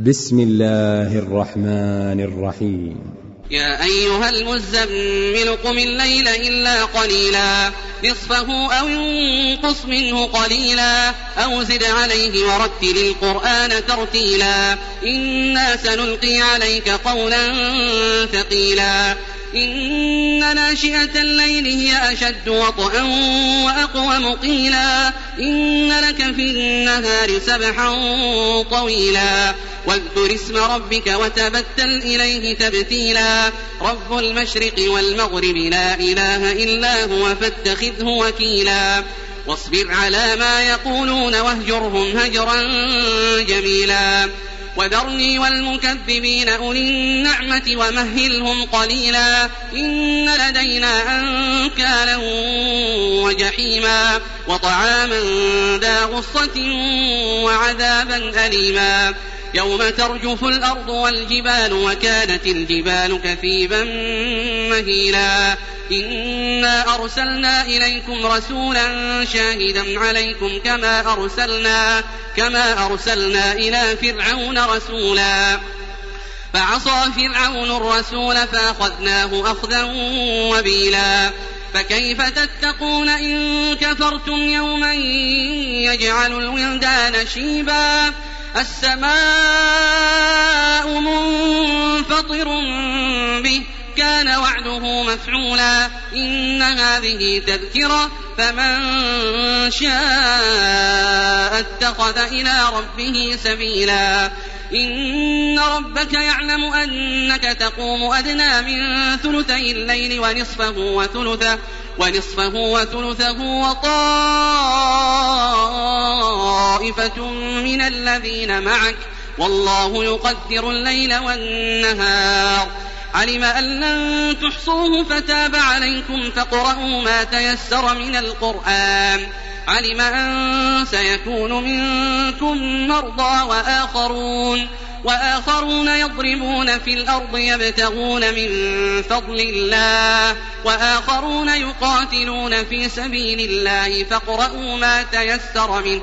بسم الله الرحمن الرحيم. يا أيها المزمل قم الليل إلا قليلا نصفه أو ينقص منه قليلا أو زد عليه ورتل القرآن ترتيلا. إنا سنلقي عليك قولا ثقيلا. إن ناشئة الليل هي أشد وطئا وأقوم قيلا إن لك في النهار سبحا طويلا. واذكر اسم ربك وتبتل إليه تبتيلا. رب المشرق والمغرب لا إله إلا هو فاتخذه وكيلا. واصبر على ما يقولون واهجرهم هجرا جميلا. وذرني والمكذبين أولي النعمة ومهلهم قليلا. إن لدينا أنكالا وجحيما. وطعاما ذا غصة وعذابا أليما. يوم ترجف الأرض والجبال وكانت الجبال كثيبا مهيلا. إنا أرسلنا إليكم رسولا شاهدا عليكم كما أرسلنا كما أرسلنا إلى فرعون رسولا. فعصى فرعون الرسول فأخذناه أخذا وبيلا. فكيف تتقون إن كفرتم يوما يجعل الولدان شيبا؟ السماء منفطر به كان وعده مفعولا. إن هذه تذكرة فمن شاء اتخذ إلى ربه سبيلا. إن ربك يعلم أنك تقوم أدنى من ثلثي الليل ونصفه وثلثه ونصفه وثلثه وطائفة من الذين معك والله يقدر الليل والنهار. علم أن لن تحصوه فتاب عليكم فاقرؤوا ما تيسر من القرآن. علم أن سيكون منكم مرضى وآخرون. وآخرون يضربون في الأرض يبتغون من فضل الله. وآخرون يقاتلون في سبيل الله فاقرؤوا ما تيسر منه.